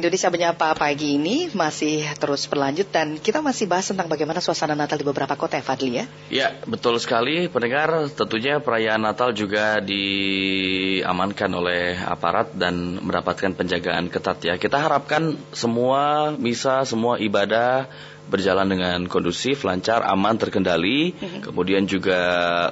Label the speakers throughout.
Speaker 1: Indonesia Menyapa pagi ini masih terus berlanjut dan kita masih bahas tentang bagaimana suasana Natal di beberapa kota ya Fadli ya.
Speaker 2: Ya betul sekali pendengar tentunya perayaan Natal juga diamankan oleh aparat dan mendapatkan penjagaan ketat ya. Kita harapkan semua misa, semua ibadah berjalan dengan kondusif, lancar, aman, terkendali. Mhm. Kemudian juga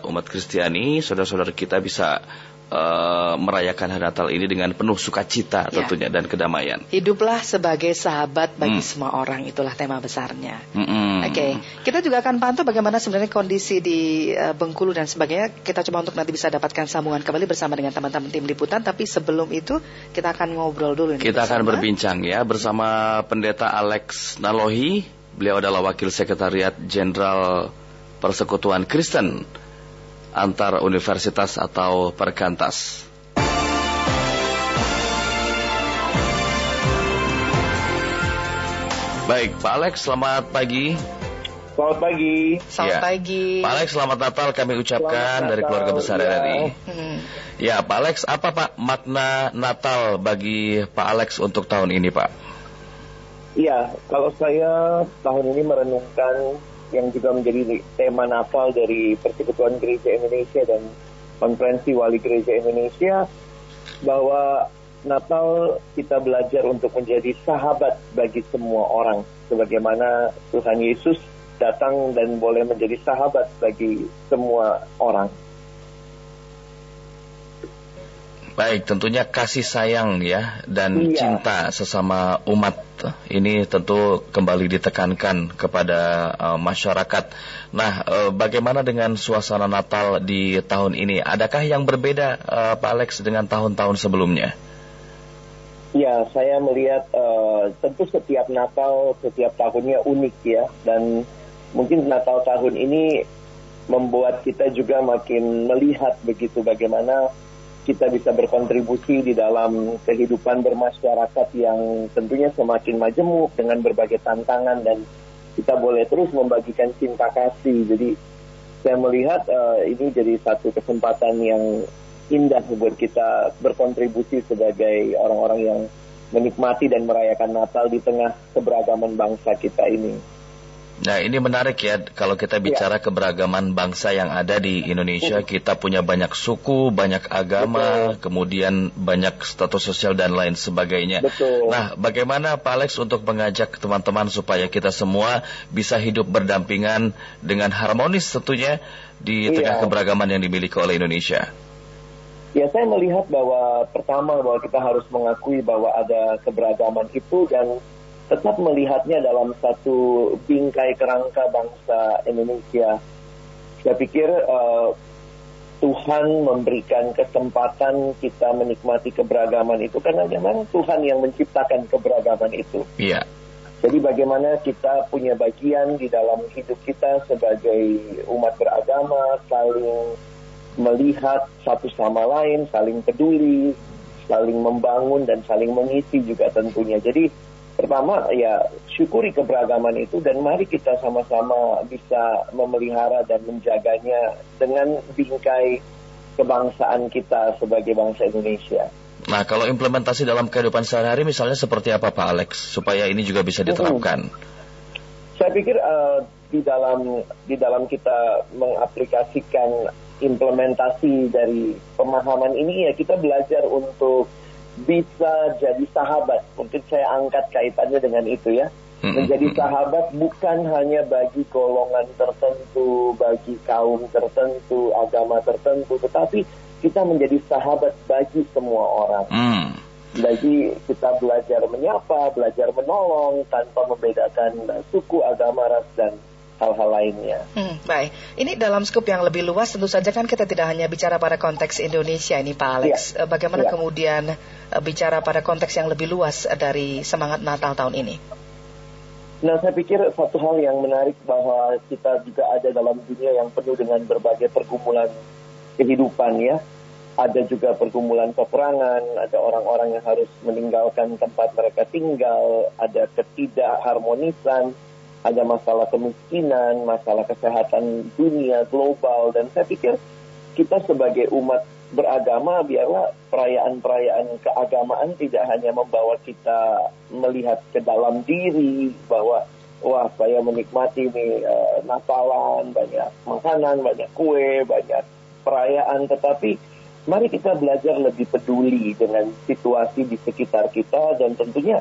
Speaker 2: umat Kristiani, saudara-saudara kita bisa uh, merayakan hari Natal ini dengan penuh sukacita ya. tentunya dan kedamaian.
Speaker 1: Hiduplah sebagai sahabat bagi hmm. semua orang itulah tema besarnya. Hmm. Oke, okay. kita juga akan pantau bagaimana sebenarnya kondisi di uh, Bengkulu dan sebagainya. Kita coba untuk nanti bisa dapatkan sambungan kembali bersama dengan teman-teman tim liputan. Tapi sebelum itu kita akan ngobrol dulu.
Speaker 2: Ini kita bersama. akan berbincang ya bersama Pendeta Alex Nalohi. Beliau adalah Wakil Sekretariat Jenderal Persekutuan Kristen antar universitas atau perkantas. Baik, Pak Alex, selamat pagi.
Speaker 3: Selamat pagi.
Speaker 1: Selamat ya. pagi.
Speaker 2: Pak Alex, selamat Natal kami ucapkan dari keluarga besar ya. RRI. Hmm. Ya, Pak Alex, apa Pak makna Natal bagi Pak Alex untuk tahun ini, Pak?
Speaker 3: Iya, kalau saya tahun ini merenungkan yang juga menjadi tema Natal dari Persekutuan Gereja Indonesia dan Konferensi Wali Gereja Indonesia bahwa Natal kita belajar untuk menjadi sahabat bagi semua orang sebagaimana Tuhan Yesus datang dan boleh menjadi sahabat bagi semua orang.
Speaker 2: Baik, tentunya kasih sayang ya dan iya. cinta sesama umat ini tentu kembali ditekankan kepada uh, masyarakat. Nah, uh, bagaimana dengan suasana Natal di tahun ini? Adakah yang berbeda, uh, Pak Alex, dengan tahun-tahun sebelumnya?
Speaker 3: Ya, saya melihat uh, tentu setiap Natal setiap tahunnya unik ya, dan mungkin Natal tahun ini membuat kita juga makin melihat begitu bagaimana kita bisa berkontribusi di dalam kehidupan bermasyarakat yang tentunya semakin majemuk dengan berbagai tantangan dan kita boleh terus membagikan cinta kasih. Jadi saya melihat uh, ini jadi satu kesempatan yang indah buat kita berkontribusi sebagai orang-orang yang menikmati dan merayakan Natal di tengah keberagaman bangsa kita ini.
Speaker 2: Nah ini menarik ya kalau kita bicara ya. keberagaman bangsa yang ada di Indonesia kita punya banyak suku, banyak agama, Betul. kemudian banyak status sosial dan lain sebagainya. Betul. Nah bagaimana Pak Alex untuk mengajak teman-teman supaya kita semua bisa hidup berdampingan dengan harmonis tentunya di tengah ya. keberagaman yang dimiliki oleh Indonesia?
Speaker 3: Ya saya melihat bahwa pertama bahwa kita harus mengakui bahwa ada keberagaman itu dan tetap melihatnya dalam satu bingkai kerangka bangsa Indonesia. Saya pikir uh, Tuhan memberikan kesempatan kita menikmati keberagaman itu karena memang Tuhan yang menciptakan keberagaman itu.
Speaker 2: Iya.
Speaker 3: Jadi bagaimana kita punya bagian di dalam hidup kita sebagai umat beragama, saling melihat satu sama lain, saling peduli, saling membangun dan saling mengisi juga tentunya. Jadi pertama ya syukuri keberagaman itu dan mari kita sama-sama bisa memelihara dan menjaganya dengan bingkai kebangsaan kita sebagai bangsa Indonesia.
Speaker 2: Nah, kalau implementasi dalam kehidupan sehari-hari misalnya seperti apa Pak Alex supaya ini juga bisa diterapkan? Hmm.
Speaker 3: Saya pikir uh, di dalam di dalam kita mengaplikasikan implementasi dari pemahaman ini ya kita belajar untuk bisa jadi sahabat. Mungkin saya angkat kaitannya dengan itu ya. Menjadi sahabat bukan hanya bagi golongan tertentu, bagi kaum tertentu, agama tertentu, tetapi kita menjadi sahabat bagi semua orang. Mm. Jadi kita belajar menyapa, belajar menolong tanpa membedakan suku, agama, ras dan hal-hal lainnya.
Speaker 1: Hmm, baik, ini dalam skup yang lebih luas tentu saja kan kita tidak hanya bicara pada konteks Indonesia ini Pak Alex. Ya. Eh, bagaimana ya. kemudian uh, bicara pada konteks yang lebih luas dari semangat Natal tahun ini?
Speaker 3: Nah, saya pikir satu hal yang menarik bahwa kita juga ada dalam dunia yang penuh dengan berbagai pergumulan kehidupan ya. ada juga pergumulan peperangan, ada orang-orang yang harus meninggalkan tempat mereka tinggal, ada ketidakharmonisan, ada masalah kemiskinan, masalah kesehatan dunia global dan saya pikir kita sebagai umat beragama biarlah perayaan-perayaan keagamaan tidak hanya membawa kita melihat ke dalam diri bahwa wah saya menikmati nih uh, Natalan banyak makanan banyak kue banyak perayaan. Tetapi mari kita belajar lebih peduli dengan situasi di sekitar kita dan tentunya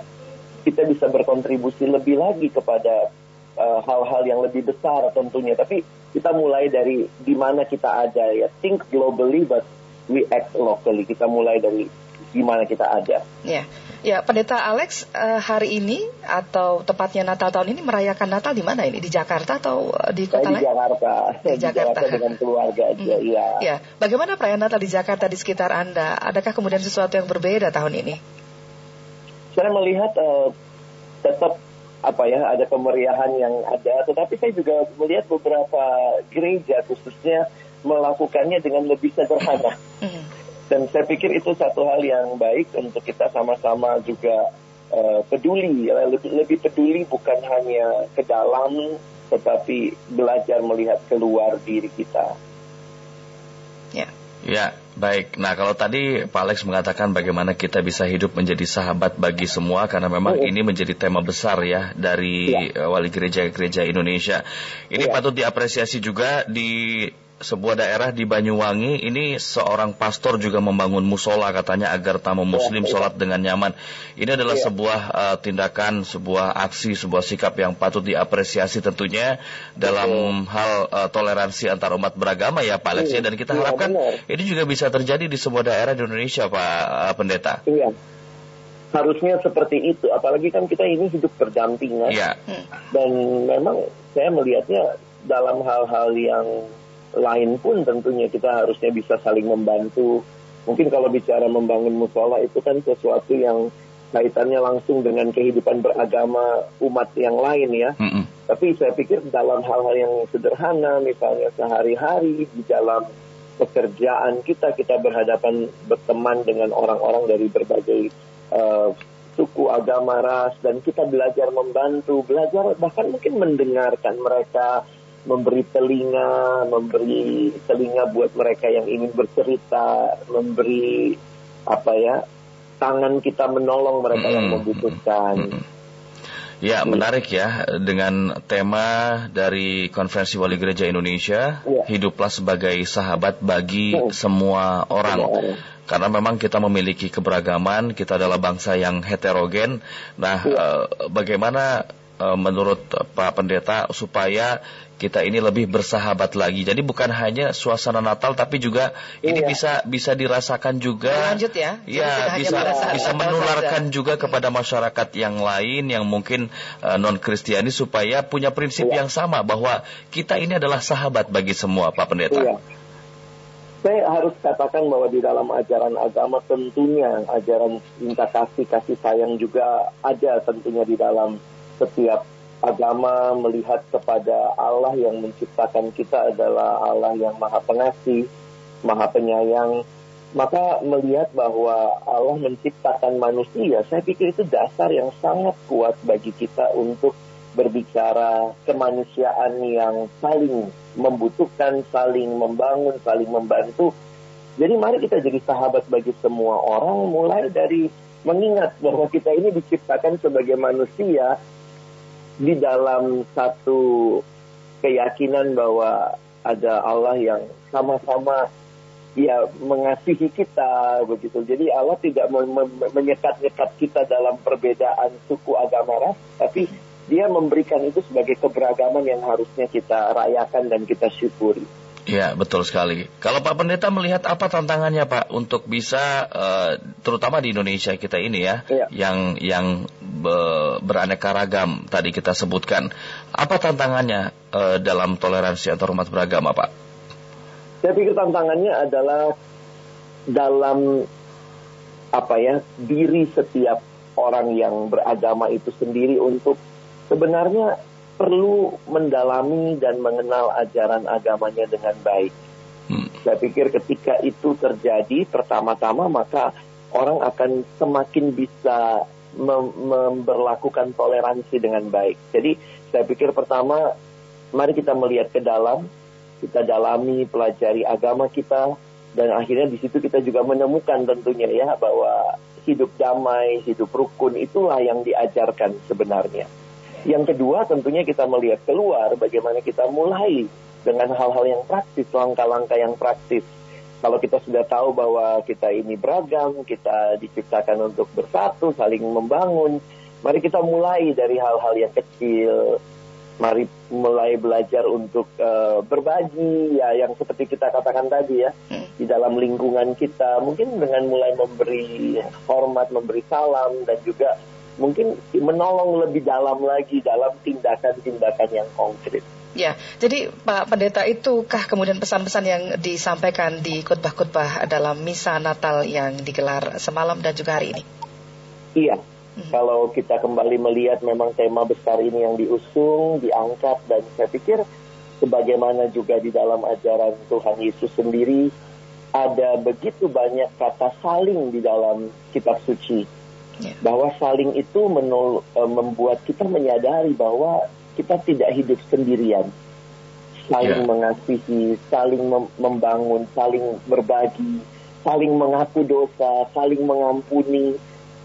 Speaker 3: kita bisa berkontribusi lebih lagi kepada eh, hal-hal uh, yang lebih besar tentunya. Tapi kita mulai dari di mana kita ada ya. Think globally but we act locally. Kita mulai dari di mana kita ada.
Speaker 1: Ya. Ya, Pendeta Alex uh, hari ini atau tepatnya Natal tahun ini merayakan Natal di mana ini? Di Jakarta atau eh, di kota lain?
Speaker 3: Di Jakarta. Di Jakarta. Jakarta dengan keluarga aja, hmm.
Speaker 1: iya. Ya. Bagaimana perayaan Natal di Jakarta di sekitar Anda? Adakah kemudian sesuatu yang berbeda tahun ini?
Speaker 3: Saya melihat uh, tetap apa ya ada kemeriahan yang ada, tetapi saya juga melihat beberapa gereja khususnya melakukannya dengan lebih sederhana. Hmm dan saya pikir itu satu hal yang baik untuk kita sama-sama juga uh, peduli, lebih, lebih peduli bukan hanya ke dalam, tetapi belajar melihat keluar diri kita.
Speaker 2: Ya. Ya, baik. Nah, kalau tadi Pak Alex mengatakan bagaimana kita bisa hidup menjadi sahabat bagi semua karena memang oh. ini menjadi tema besar ya dari ya. wali gereja-gereja Indonesia. Ini ya. patut diapresiasi juga di sebuah daerah di Banyuwangi ini seorang pastor juga membangun musola katanya agar tamu muslim ya, sholat dengan nyaman. Ini adalah ya. sebuah uh, tindakan, sebuah aksi, sebuah sikap yang patut diapresiasi tentunya dalam ya. hal uh, toleransi antar umat beragama ya Pak Alex ya. Dan kita iya, harapkan ini juga bisa terjadi di sebuah daerah di Indonesia Pak uh, Pendeta.
Speaker 3: Iya. Harusnya seperti itu, apalagi kan kita ini hidup berdampingan. Ya. Dan memang saya melihatnya dalam hal-hal yang lain pun tentunya kita harusnya bisa saling membantu. Mungkin kalau bicara membangun musola itu kan sesuatu yang kaitannya langsung dengan kehidupan beragama umat yang lain ya. Mm -hmm. Tapi saya pikir dalam hal-hal yang sederhana, misalnya sehari-hari di dalam pekerjaan kita, kita berhadapan berteman dengan orang-orang dari berbagai uh, suku, agama, ras, dan kita belajar membantu, belajar bahkan mungkin mendengarkan mereka, memberi telinga, memberi telinga buat mereka yang ingin bercerita, memberi apa ya tangan kita menolong mereka hmm. yang membutuhkan. Hmm.
Speaker 2: Ya, menarik ya dengan tema dari Konferensi Wali Gereja Indonesia, ya. hiduplah sebagai sahabat bagi hmm. semua orang. Ya. Karena memang kita memiliki keberagaman, kita adalah bangsa yang heterogen. Nah, ya. eh, bagaimana eh, menurut Pak Pendeta supaya kita ini lebih bersahabat lagi. Jadi bukan hanya suasana Natal tapi juga iya. ini bisa bisa dirasakan juga.
Speaker 1: Lanjut ya.
Speaker 2: Ya, bisa bisa menularkan saja. juga kepada masyarakat yang lain yang mungkin uh, non Kristiani supaya punya prinsip iya. yang sama bahwa kita ini adalah sahabat bagi semua, Pak Pendeta. Iya.
Speaker 3: Saya harus katakan bahwa di dalam ajaran agama tentunya ajaran cinta kasih kasih sayang juga ada tentunya di dalam setiap agama melihat kepada Allah yang menciptakan kita adalah Allah yang maha pengasih, maha penyayang, maka melihat bahwa Allah menciptakan manusia, saya pikir itu dasar yang sangat kuat bagi kita untuk berbicara kemanusiaan yang saling membutuhkan, saling membangun, saling membantu. Jadi mari kita jadi sahabat bagi semua orang mulai dari mengingat bahwa kita ini diciptakan sebagai manusia di dalam satu keyakinan bahwa ada Allah yang sama-sama ya mengasihi kita begitu. Jadi Allah tidak menyekat-nyekat kita dalam perbedaan suku agama ras, tapi dia memberikan itu sebagai keberagaman yang harusnya kita rayakan dan kita syukuri.
Speaker 2: Ya, betul sekali. Kalau Pak Pendeta melihat apa tantangannya Pak untuk bisa uh, terutama di Indonesia kita ini ya, ya. yang yang be, beraneka ragam tadi kita sebutkan. Apa tantangannya uh, dalam toleransi antar umat beragama, Pak?
Speaker 3: Saya pikir tantangannya adalah dalam apa ya, diri setiap orang yang beragama itu sendiri untuk sebenarnya perlu mendalami dan mengenal ajaran agamanya dengan baik. Hmm. Saya pikir ketika itu terjadi pertama-tama maka orang akan semakin bisa mem memperlakukan toleransi dengan baik. Jadi saya pikir pertama mari kita melihat ke dalam, kita dalami, pelajari agama kita dan akhirnya di situ kita juga menemukan tentunya ya bahwa hidup damai, hidup rukun itulah yang diajarkan sebenarnya. Yang kedua tentunya kita melihat keluar bagaimana kita mulai dengan hal-hal yang praktis, langkah-langkah yang praktis. Kalau kita sudah tahu bahwa kita ini beragam, kita diciptakan untuk bersatu, saling membangun, mari kita mulai dari hal-hal yang kecil, mari mulai belajar untuk uh, berbagi ya yang seperti kita katakan tadi ya di dalam lingkungan kita. Mungkin dengan mulai memberi hormat memberi salam dan juga mungkin menolong lebih dalam lagi dalam tindakan-tindakan yang konkret.
Speaker 4: Ya, jadi Pak Pendeta itukah kemudian pesan-pesan yang disampaikan di khotbah-khotbah dalam misa Natal yang digelar semalam dan juga hari ini?
Speaker 3: Iya, hmm. kalau kita kembali melihat memang tema besar ini yang diusung, diangkat dan saya pikir sebagaimana juga di dalam ajaran Tuhan Yesus sendiri ada begitu banyak kata saling di dalam kitab suci Yeah. Bahwa saling itu menol, e, membuat kita menyadari bahwa kita tidak hidup sendirian. Saling yeah. mengasihi, saling mem membangun, saling berbagi, saling mengaku dosa, saling mengampuni.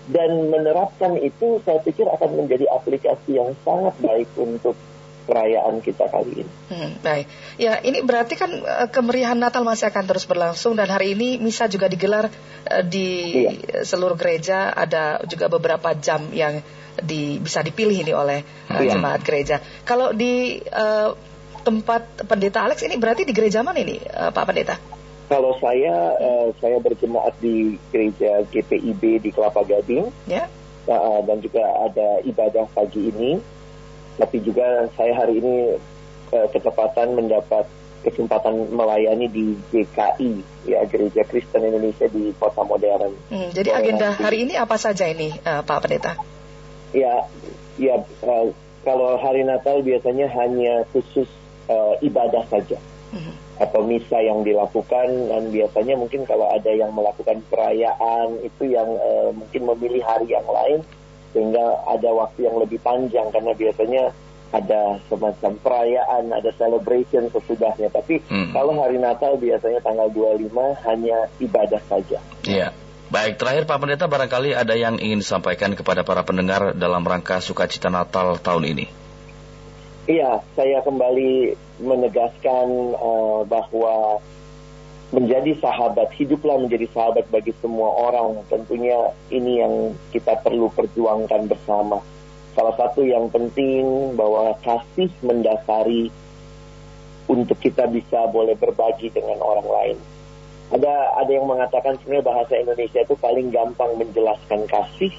Speaker 3: Dan menerapkan itu saya pikir akan menjadi aplikasi yang sangat baik untuk perayaan kita kali ini.
Speaker 4: Hmm, baik, ya ini berarti kan uh, kemeriahan Natal masih akan terus berlangsung dan hari ini misa juga digelar uh, di iya. seluruh gereja. Ada juga beberapa jam yang di, bisa dipilih ini oleh uh, iya. jemaat gereja. Kalau di uh, tempat pendeta Alex ini berarti di gereja mana ini, uh, Pak Pendeta?
Speaker 3: Kalau saya, uh, saya berjemaat di gereja GPIB di Kelapa Gading. Ya. Uh, dan juga ada ibadah pagi ini tapi juga saya hari ini uh, ketepatan mendapat kesempatan melayani di GKI ya Gereja Kristen Indonesia di Kota Modern.
Speaker 4: Hmm, jadi agenda hari ini apa saja ini uh, Pak Pendeta?
Speaker 3: Ya, ya uh, kalau hari Natal biasanya hanya khusus uh, ibadah saja hmm. atau misa yang dilakukan dan biasanya mungkin kalau ada yang melakukan perayaan itu yang uh, mungkin memilih hari yang lain sehingga ada waktu yang lebih panjang karena biasanya ada semacam perayaan, ada celebration sesudahnya. Tapi hmm. kalau hari Natal biasanya tanggal 25 hanya ibadah saja.
Speaker 2: Iya. Baik, terakhir Pak Pendeta barangkali ada yang ingin disampaikan kepada para pendengar dalam rangka sukacita Natal tahun ini.
Speaker 3: Iya, saya kembali menegaskan uh, bahwa menjadi sahabat, hiduplah menjadi sahabat bagi semua orang. Tentunya ini yang kita perlu perjuangkan bersama. Salah satu yang penting bahwa kasih mendasari untuk kita bisa boleh berbagi dengan orang lain. Ada ada yang mengatakan sebenarnya bahasa Indonesia itu paling gampang menjelaskan kasih.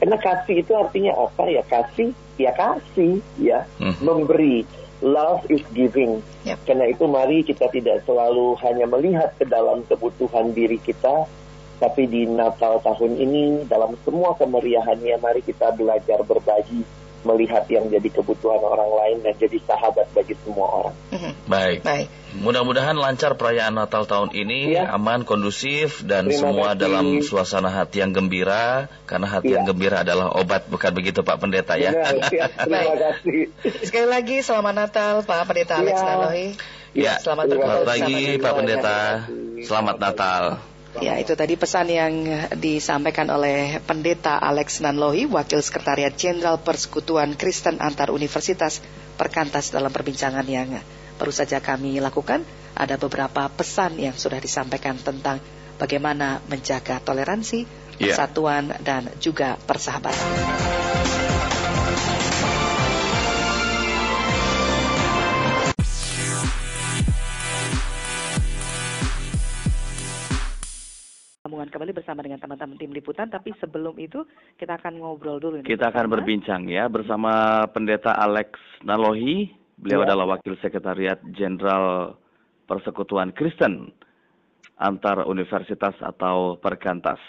Speaker 3: Karena kasih itu artinya apa ya? Kasih ya kasih ya, hmm. memberi love is giving. Yep. Karena itu mari kita tidak selalu hanya melihat ke dalam kebutuhan diri kita, tapi di Natal tahun ini dalam semua kemeriahannya mari kita belajar berbagi melihat yang jadi kebutuhan orang lain dan jadi sahabat bagi semua orang.
Speaker 2: Mm-hmm. Baik. Baik. Mudah-mudahan lancar perayaan Natal tahun ini, ya. aman, kondusif dan Terima semua kasih. dalam suasana hati yang gembira karena hati ya. yang gembira adalah obat bukan begitu Pak Pendeta ya.
Speaker 3: ya. Terima kasih.
Speaker 4: Sekali lagi selamat Natal Pak Pendeta Alex ya.
Speaker 2: Ya, selamat Selamat pagi Pak Pendeta. Selamat Natal.
Speaker 4: Ya, itu tadi pesan yang disampaikan oleh Pendeta Alex Nanlohi, Wakil Sekretariat Jenderal Persekutuan Kristen Antar Universitas Perkantas dalam perbincangan yang baru saja kami lakukan. Ada beberapa pesan yang sudah disampaikan tentang bagaimana menjaga toleransi, ya. persatuan, yeah. dan juga persahabatan. sambungan kembali bersama dengan teman-teman tim liputan. Tapi sebelum itu kita akan ngobrol dulu.
Speaker 2: Kita akan berbincang ya bersama Pendeta Alex Nalohi. Beliau ya. adalah Wakil Sekretariat Jenderal Persekutuan Kristen antar universitas atau perkantas.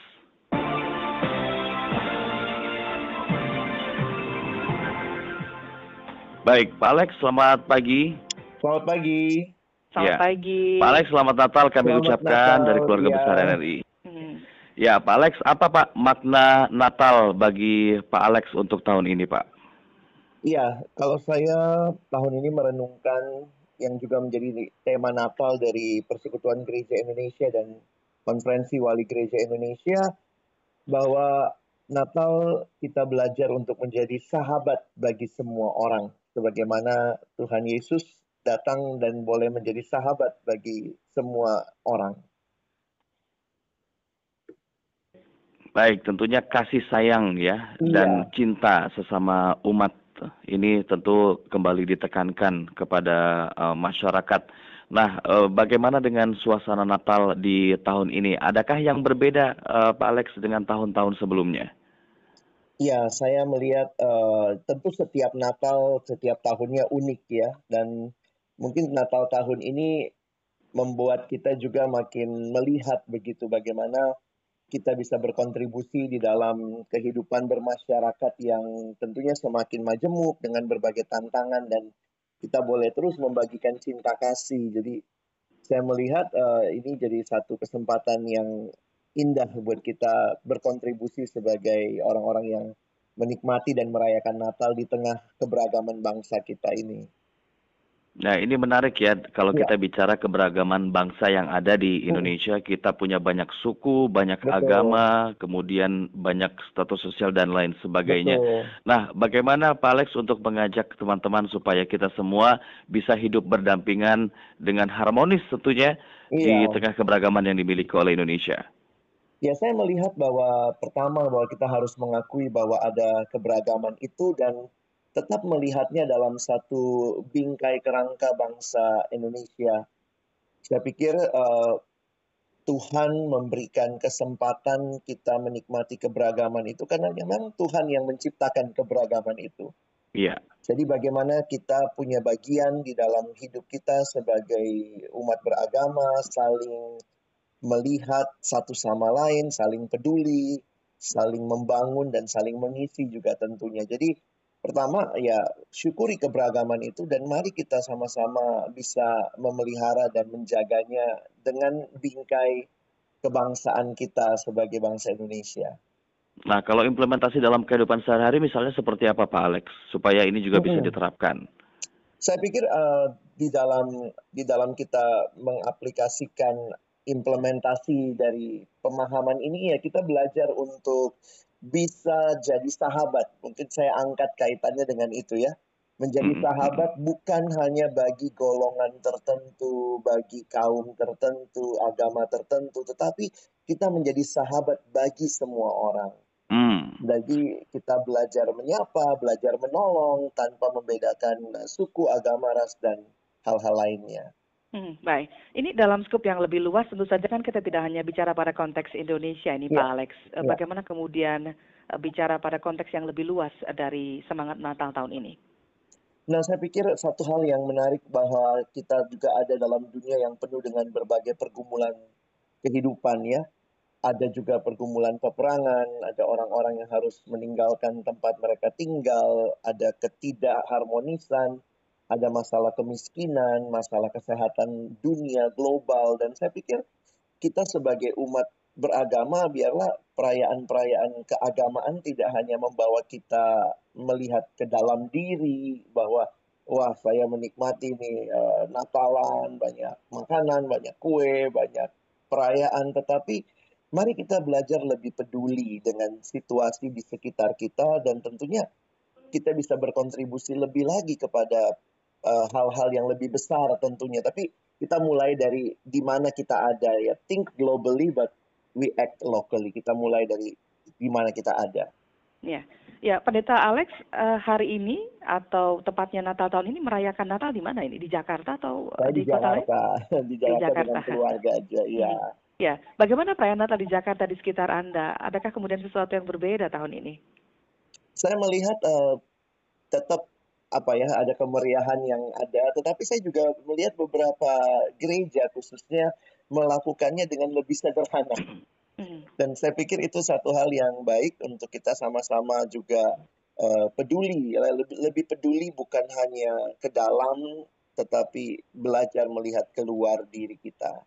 Speaker 2: Baik, Pak Alex, selamat pagi.
Speaker 3: Selamat pagi.
Speaker 1: Selamat ya. pagi.
Speaker 2: Pak Alex, selamat Natal kami selamat ucapkan Natal, dari keluarga ya. besar NRI. Hmm. Ya, Pak Alex, apa Pak makna Natal bagi Pak Alex untuk tahun ini, Pak?
Speaker 3: Iya, kalau saya tahun ini merenungkan yang juga menjadi tema Natal dari Persekutuan Gereja Indonesia dan Konferensi Wali Gereja Indonesia bahwa Natal kita belajar untuk menjadi sahabat bagi semua orang sebagaimana Tuhan Yesus datang dan boleh menjadi sahabat bagi semua orang.
Speaker 2: Baik, tentunya kasih sayang ya iya. dan cinta sesama umat ini tentu kembali ditekankan kepada uh, masyarakat. Nah, uh, bagaimana dengan suasana Natal di tahun ini? Adakah yang berbeda, uh, Pak Alex, dengan tahun-tahun sebelumnya?
Speaker 3: Ya, saya melihat uh, tentu setiap Natal, setiap tahunnya unik ya, dan mungkin Natal tahun ini membuat kita juga makin melihat begitu bagaimana kita bisa berkontribusi di dalam kehidupan bermasyarakat yang tentunya semakin majemuk dengan berbagai tantangan dan kita boleh terus membagikan cinta kasih. Jadi saya melihat uh, ini jadi satu kesempatan yang indah buat kita berkontribusi sebagai orang-orang yang menikmati dan merayakan Natal di tengah keberagaman bangsa kita ini.
Speaker 2: Nah, ini menarik ya kalau ya. kita bicara keberagaman bangsa yang ada di hmm. Indonesia, kita punya banyak suku, banyak Betul. agama, kemudian banyak status sosial dan lain sebagainya. Betul. Nah, bagaimana Pak Alex untuk mengajak teman-teman supaya kita semua bisa hidup berdampingan dengan harmonis tentunya ya. di tengah keberagaman yang dimiliki oleh Indonesia?
Speaker 3: Ya, saya melihat bahwa pertama bahwa kita harus mengakui bahwa ada keberagaman itu dan tetap melihatnya dalam satu bingkai kerangka bangsa Indonesia. Saya pikir uh, Tuhan memberikan kesempatan kita menikmati keberagaman itu karena memang Tuhan yang menciptakan keberagaman itu.
Speaker 2: Iya.
Speaker 3: Jadi bagaimana kita punya bagian di dalam hidup kita sebagai umat beragama, saling melihat satu sama lain, saling peduli, saling membangun dan saling mengisi juga tentunya. Jadi Pertama ya syukuri keberagaman itu dan mari kita sama-sama bisa memelihara dan menjaganya dengan bingkai kebangsaan kita sebagai bangsa Indonesia.
Speaker 2: Nah, kalau implementasi dalam kehidupan sehari-hari misalnya seperti apa Pak Alex supaya ini juga bisa diterapkan?
Speaker 3: Saya pikir uh, di dalam di dalam kita mengaplikasikan implementasi dari pemahaman ini ya kita belajar untuk bisa jadi sahabat. Mungkin saya angkat kaitannya dengan itu ya. Menjadi hmm. sahabat bukan hanya bagi golongan tertentu, bagi kaum tertentu, agama tertentu, tetapi kita menjadi sahabat bagi semua orang. Hmm. Jadi kita belajar menyapa, belajar menolong tanpa membedakan suku, agama, ras dan hal-hal lainnya.
Speaker 1: Hmm, baik. Ini dalam skup yang lebih luas, tentu saja kan kita tidak hanya bicara pada konteks Indonesia ini, ya. Pak Alex. Ya. Bagaimana kemudian eh, bicara pada konteks yang lebih luas dari semangat Natal tahun ini?
Speaker 3: Nah, saya pikir satu hal yang menarik bahwa kita juga ada dalam dunia yang penuh dengan berbagai pergumulan kehidupan ya. Ada juga pergumulan peperangan, ada orang-orang yang harus meninggalkan tempat mereka tinggal, ada ketidakharmonisan, ada masalah kemiskinan, masalah kesehatan dunia global dan saya pikir kita sebagai umat beragama biarlah perayaan-perayaan keagamaan tidak hanya membawa kita melihat ke dalam diri bahwa wah saya menikmati nih uh, Natalan, banyak makanan, banyak kue, banyak perayaan. Tetapi mari kita belajar lebih peduli dengan situasi di sekitar kita dan tentunya kita bisa berkontribusi lebih lagi kepada hal-hal uh, yang lebih besar tentunya. Tapi kita mulai dari di mana kita ada ya. Think globally but we act locally. Kita mulai dari di mana kita ada.
Speaker 1: Ya. Ya, Pendeta Alex, uh, hari ini atau tepatnya Natal tahun ini merayakan Natal di mana ini? Di Jakarta atau
Speaker 3: Saya di, di Jakarta? di Jakarta, di Jakarta dengan keluarga aja, iya.
Speaker 1: Ya, bagaimana perayaan Natal di Jakarta di sekitar Anda? Adakah kemudian sesuatu yang berbeda tahun ini?
Speaker 3: Saya melihat uh, tetap apa ya ada kemeriahan yang ada tetapi saya juga melihat beberapa gereja khususnya melakukannya dengan lebih sederhana hmm. dan saya pikir itu satu hal yang baik untuk kita sama-sama juga uh, peduli lebih lebih peduli bukan hanya ke dalam tetapi belajar melihat keluar diri kita.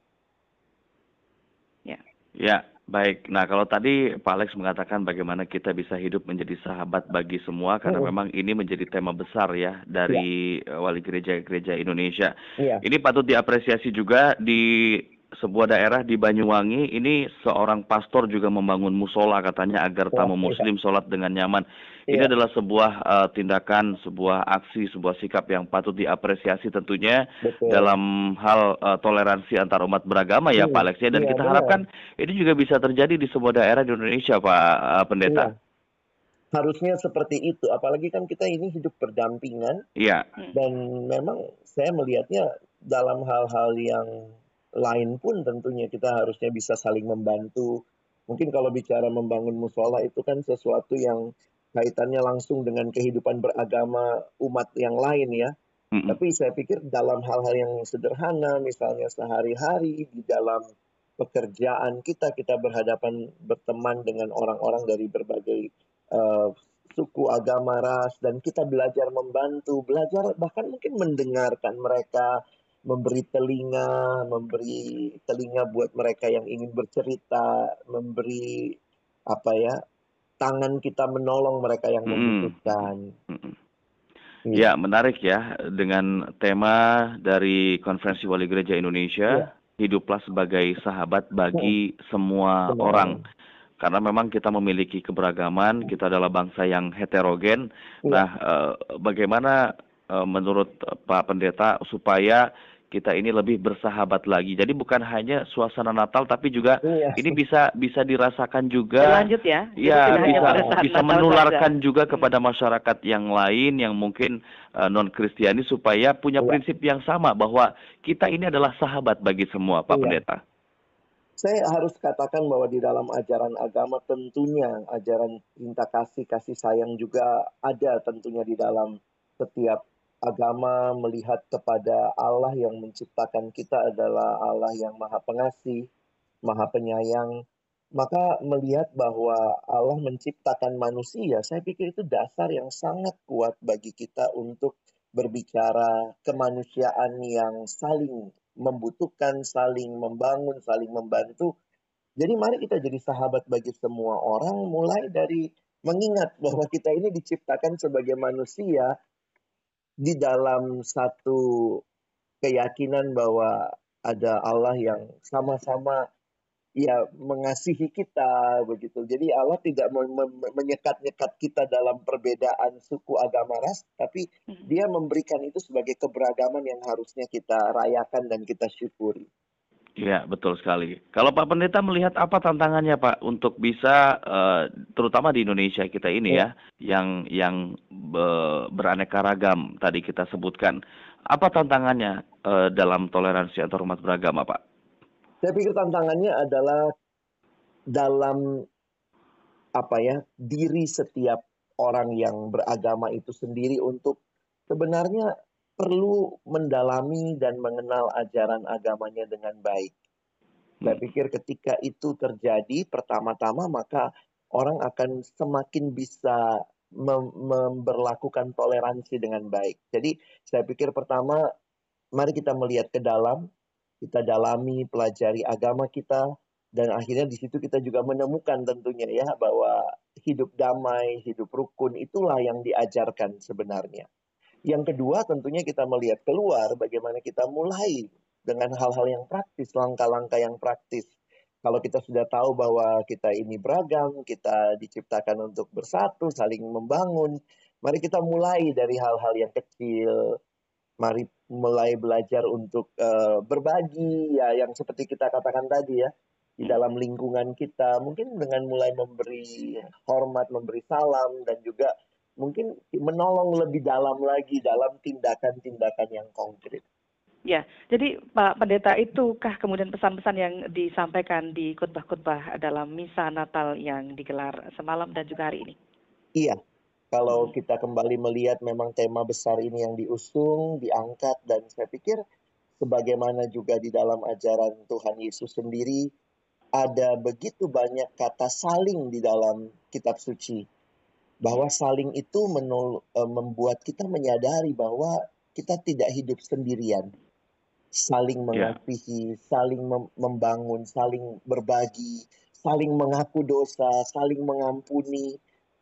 Speaker 2: Ya. Ya, baik. Nah, kalau tadi Pak Alex mengatakan bagaimana kita bisa hidup menjadi sahabat bagi semua karena memang ini menjadi tema besar ya dari ya. wali gereja-gereja Indonesia. Ya. Ini patut diapresiasi juga di sebuah daerah di Banyuwangi ini seorang pastor juga membangun musola katanya agar tamu iya. muslim sholat dengan nyaman. Ini iya. adalah sebuah uh, tindakan, sebuah aksi, sebuah sikap yang patut diapresiasi tentunya Betul. dalam hal uh, toleransi antar umat beragama ya hmm. Pak Alex ya dan iya, kita benar. harapkan ini juga bisa terjadi di sebuah daerah di Indonesia Pak uh, Pendeta. Iya.
Speaker 3: Harusnya seperti itu, apalagi kan kita ini hidup berdampingan. Iya. Dan memang saya melihatnya dalam hal-hal yang lain pun tentunya kita harusnya bisa saling membantu. Mungkin kalau bicara membangun musola itu kan sesuatu yang kaitannya langsung dengan kehidupan beragama umat yang lain ya. Mm-hmm. Tapi saya pikir dalam hal-hal yang sederhana, misalnya sehari-hari di dalam pekerjaan kita, kita berhadapan berteman dengan orang-orang dari berbagai uh, suku, agama, ras, dan kita belajar membantu, belajar bahkan mungkin mendengarkan mereka, memberi telinga, memberi telinga buat mereka yang ingin bercerita, memberi apa ya tangan kita menolong mereka yang membutuhkan. Hmm.
Speaker 2: Ya, menarik ya dengan tema dari Konferensi Wali Gereja Indonesia, ya. hiduplah sebagai sahabat bagi ya. semua Benar. orang. Karena memang kita memiliki keberagaman, kita adalah bangsa yang heterogen. Ya. Nah, eh, bagaimana eh, menurut Pak Pendeta supaya kita ini lebih bersahabat lagi. Jadi bukan hanya suasana Natal tapi juga iya. ini bisa bisa dirasakan juga.
Speaker 1: Lanjut ya.
Speaker 2: Ya, bisa bisa menularkan saja. juga kepada masyarakat yang lain yang mungkin uh, eh, non Kristiani supaya punya iya. prinsip yang sama bahwa kita ini adalah sahabat bagi semua, Pak iya. Pendeta.
Speaker 3: Saya harus katakan bahwa di dalam ajaran agama tentunya ajaran cinta kasih kasih sayang juga ada tentunya di dalam setiap agama melihat kepada Allah yang menciptakan kita adalah Allah yang Maha Pengasih, Maha Penyayang, maka melihat bahwa Allah menciptakan manusia, saya pikir itu dasar yang sangat kuat bagi kita untuk berbicara kemanusiaan yang saling membutuhkan, saling membangun, saling membantu. Jadi mari kita jadi sahabat bagi semua orang mulai dari mengingat bahwa kita ini diciptakan sebagai manusia di dalam satu keyakinan bahwa ada Allah yang sama-sama ya mengasihi kita begitu. Jadi Allah tidak menyekat-nyekat kita dalam perbedaan suku agama ras, tapi hmm. dia memberikan itu sebagai keberagaman yang harusnya kita rayakan dan kita syukuri.
Speaker 2: Iya, betul sekali. Kalau Pak Pendeta melihat apa tantangannya Pak untuk bisa uh, terutama di Indonesia kita ini ya, ya yang yang be, beraneka ragam tadi kita sebutkan. Apa tantangannya uh, dalam toleransi antar umat beragama, Pak?
Speaker 3: Saya pikir tantangannya adalah dalam apa ya, diri setiap orang yang beragama itu sendiri untuk sebenarnya perlu mendalami dan mengenal ajaran agamanya dengan baik. Saya hmm. pikir ketika itu terjadi pertama-tama maka orang akan semakin bisa mem memperlakukan toleransi dengan baik. Jadi saya pikir pertama mari kita melihat ke dalam, kita dalami, pelajari agama kita dan akhirnya di situ kita juga menemukan tentunya ya bahwa hidup damai, hidup rukun itulah yang diajarkan sebenarnya. Yang kedua tentunya kita melihat keluar bagaimana kita mulai dengan hal-hal yang praktis, langkah-langkah yang praktis. Kalau kita sudah tahu bahwa kita ini beragam, kita diciptakan untuk bersatu, saling membangun, mari kita mulai dari hal-hal yang kecil. Mari mulai belajar untuk uh, berbagi ya yang seperti kita katakan tadi ya di dalam lingkungan kita mungkin dengan mulai memberi hormat, memberi salam dan juga mungkin menolong lebih dalam lagi dalam tindakan-tindakan yang konkret.
Speaker 1: Ya, jadi Pak Pendeta itukah kemudian pesan-pesan yang disampaikan di khotbah-khotbah dalam misa Natal yang digelar semalam dan juga hari ini?
Speaker 3: Iya, kalau hmm. kita kembali melihat memang tema besar ini yang diusung, diangkat dan saya pikir sebagaimana juga di dalam ajaran Tuhan Yesus sendiri ada begitu banyak kata saling di dalam kitab suci bahwa saling itu menul, uh, membuat kita menyadari bahwa kita tidak hidup sendirian. Saling ya. mengasihi, yeah. saling mem membangun, saling berbagi, saling mengaku dosa, saling mengampuni,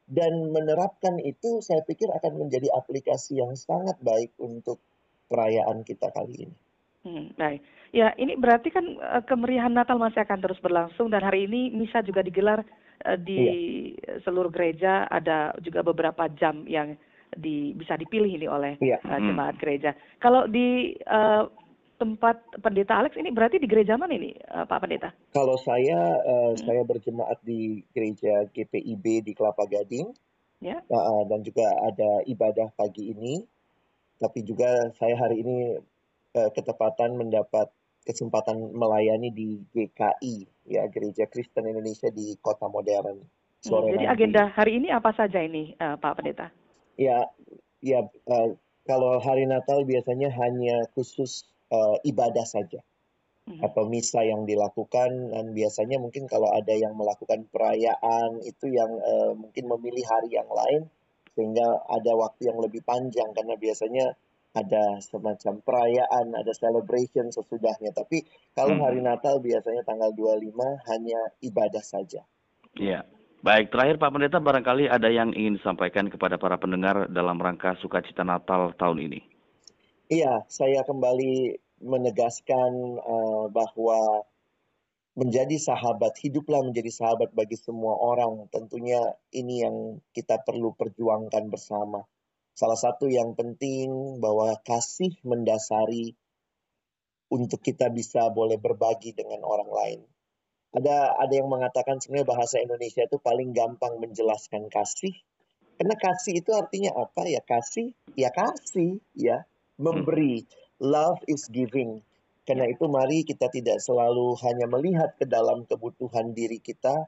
Speaker 3: dan menerapkan itu saya pikir akan menjadi aplikasi yang sangat baik untuk perayaan kita kali ini.
Speaker 1: Hmm, baik. Ya, ini berarti kan uh, kemeriahan Natal masih akan terus berlangsung dan hari ini misa juga digelar di iya. seluruh gereja. Ada juga beberapa jam yang di, bisa dipilih ini oleh iya. uh, jemaat hmm. gereja. Kalau di uh, tempat pendeta Alex ini berarti di gereja mana ini, uh, Pak Pendeta?
Speaker 3: Kalau saya, uh, hmm. saya berjemaat di gereja GPIB di Kelapa Gading. Ya. Uh, dan juga ada ibadah pagi ini. Tapi juga saya hari ini uh, ketepatan mendapat kesempatan melayani di GKI ya Gereja Kristen Indonesia di Kota Modern.
Speaker 1: Sore hmm, jadi nanti. agenda hari ini apa saja ini uh, Pak Pendeta?
Speaker 3: Ya, ya uh, kalau hari Natal biasanya hanya khusus uh, ibadah saja hmm. atau misa yang dilakukan dan biasanya mungkin kalau ada yang melakukan perayaan itu yang uh, mungkin memilih hari yang lain sehingga ada waktu yang lebih panjang karena biasanya ada semacam perayaan, ada celebration sesudahnya. Tapi kalau hmm. hari Natal biasanya tanggal 25 hanya ibadah saja.
Speaker 2: Iya. Baik, terakhir Pak Pendeta barangkali ada yang ingin disampaikan kepada para pendengar dalam rangka sukacita Natal tahun ini.
Speaker 3: Iya, saya kembali menegaskan uh, bahwa menjadi sahabat, hiduplah menjadi sahabat bagi semua orang. Tentunya ini yang kita perlu perjuangkan bersama Salah satu yang penting bahwa kasih mendasari untuk kita bisa boleh berbagi dengan orang lain. Ada ada yang mengatakan sebenarnya bahasa Indonesia itu paling gampang menjelaskan kasih. Karena kasih itu artinya apa? Ya kasih, ya kasih, ya memberi. Love is giving. Karena itu mari kita tidak selalu hanya melihat ke dalam kebutuhan diri kita,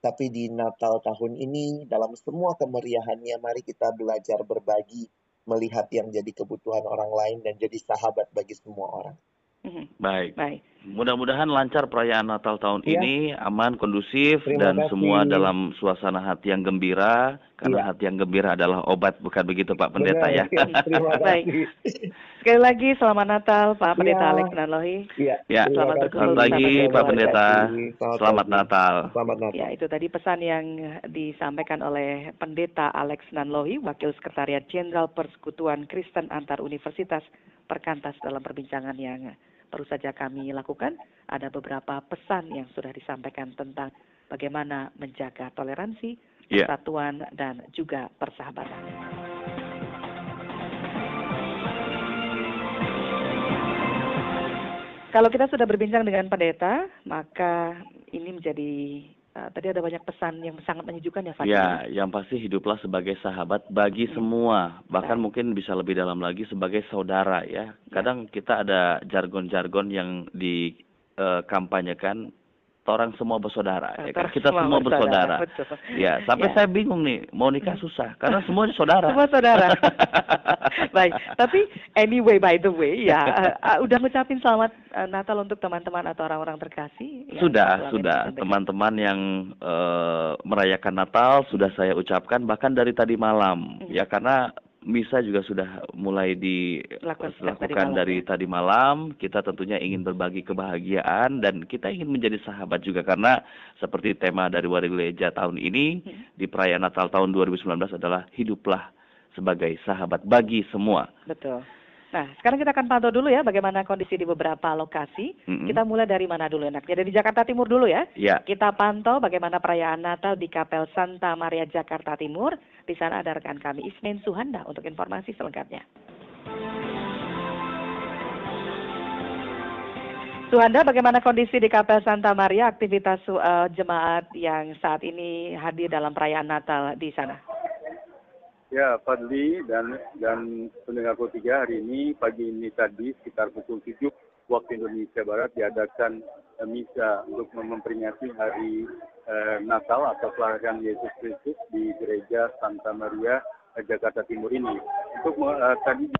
Speaker 3: tapi di Natal tahun ini, dalam semua kemeriahannya, mari kita belajar berbagi, melihat yang jadi kebutuhan orang lain, dan jadi sahabat bagi semua orang.
Speaker 2: Mhm. Baik. Baik. Mudah-mudahan lancar perayaan Natal tahun ya. ini, aman, kondusif, Terima dan kasih. semua dalam suasana hati yang gembira. Karena ya. hati yang gembira adalah obat, bukan begitu Pak Pendeta Benar, ya?
Speaker 1: Terima kasih. Baik. Sekali lagi selamat Natal Pak Pendeta ya. Alex Nanlohi.
Speaker 2: Ya. ya. Selamat bertemu lagi Pak Pendeta. Selamat, selamat Natal.
Speaker 1: Selamat Natal. Ya, itu tadi pesan yang disampaikan oleh Pendeta Alex Nanlohi, Wakil Sekretariat Jenderal Persekutuan Kristen Antar Universitas Perkantas dalam perbincangan yang baru saja kami lakukan, ada beberapa pesan yang sudah disampaikan tentang bagaimana menjaga toleransi, yeah. persatuan, dan juga persahabatan. Kalau kita sudah berbincang dengan pendeta, maka ini menjadi tadi ada banyak pesan yang sangat menyejukkan ya, Fadil.
Speaker 2: Ya, yang pasti hiduplah sebagai sahabat bagi hmm. semua, bahkan nah. mungkin bisa lebih dalam lagi sebagai saudara ya. ya. Kadang ya. kita ada jargon-jargon yang dikampanyekan orang semua bersaudara. Ya kan? Kita semua, semua bersaudara. bersaudara. Ya, sampai ya. saya bingung nih, mau nikah hmm. susah karena semuanya saudara.
Speaker 1: Semua saudara. Baik, tapi anyway by the way ya, uh, uh, udah ngucapin selamat uh, Natal untuk teman-teman atau orang-orang terkasih.
Speaker 2: Sudah, sudah. Teman-teman yang uh, merayakan Natal sudah saya ucapkan bahkan dari tadi malam. Hmm. Ya karena misa juga sudah mulai dilakukan dari ya. tadi malam. Kita tentunya ingin berbagi kebahagiaan dan kita ingin menjadi sahabat juga karena seperti tema dari Wari Gereja tahun ini hmm. di perayaan Natal tahun 2019 adalah hiduplah sebagai sahabat bagi semua.
Speaker 1: Betul. Nah, sekarang kita akan pantau dulu ya bagaimana kondisi di beberapa lokasi. Mm-hmm. Kita mulai dari mana dulu enaknya? Dari Jakarta Timur dulu ya.
Speaker 2: Yeah.
Speaker 1: Kita pantau bagaimana perayaan Natal di Kapel Santa Maria Jakarta Timur. Di sana ada rekan kami Ismen Suhanda untuk informasi selengkapnya. Suhanda, bagaimana kondisi di Kapel Santa Maria, aktivitas uh, jemaat yang saat ini hadir dalam perayaan Natal di sana?
Speaker 5: Ya, Fadli dan dan pendengar tiga hari ini pagi ini tadi sekitar pukul 7 waktu Indonesia Barat diadakan uh, misa untuk memperingati hari uh, Natal atau kelahiran Yesus Kristus di gereja Santa Maria uh, Jakarta Timur ini. Untuk tadi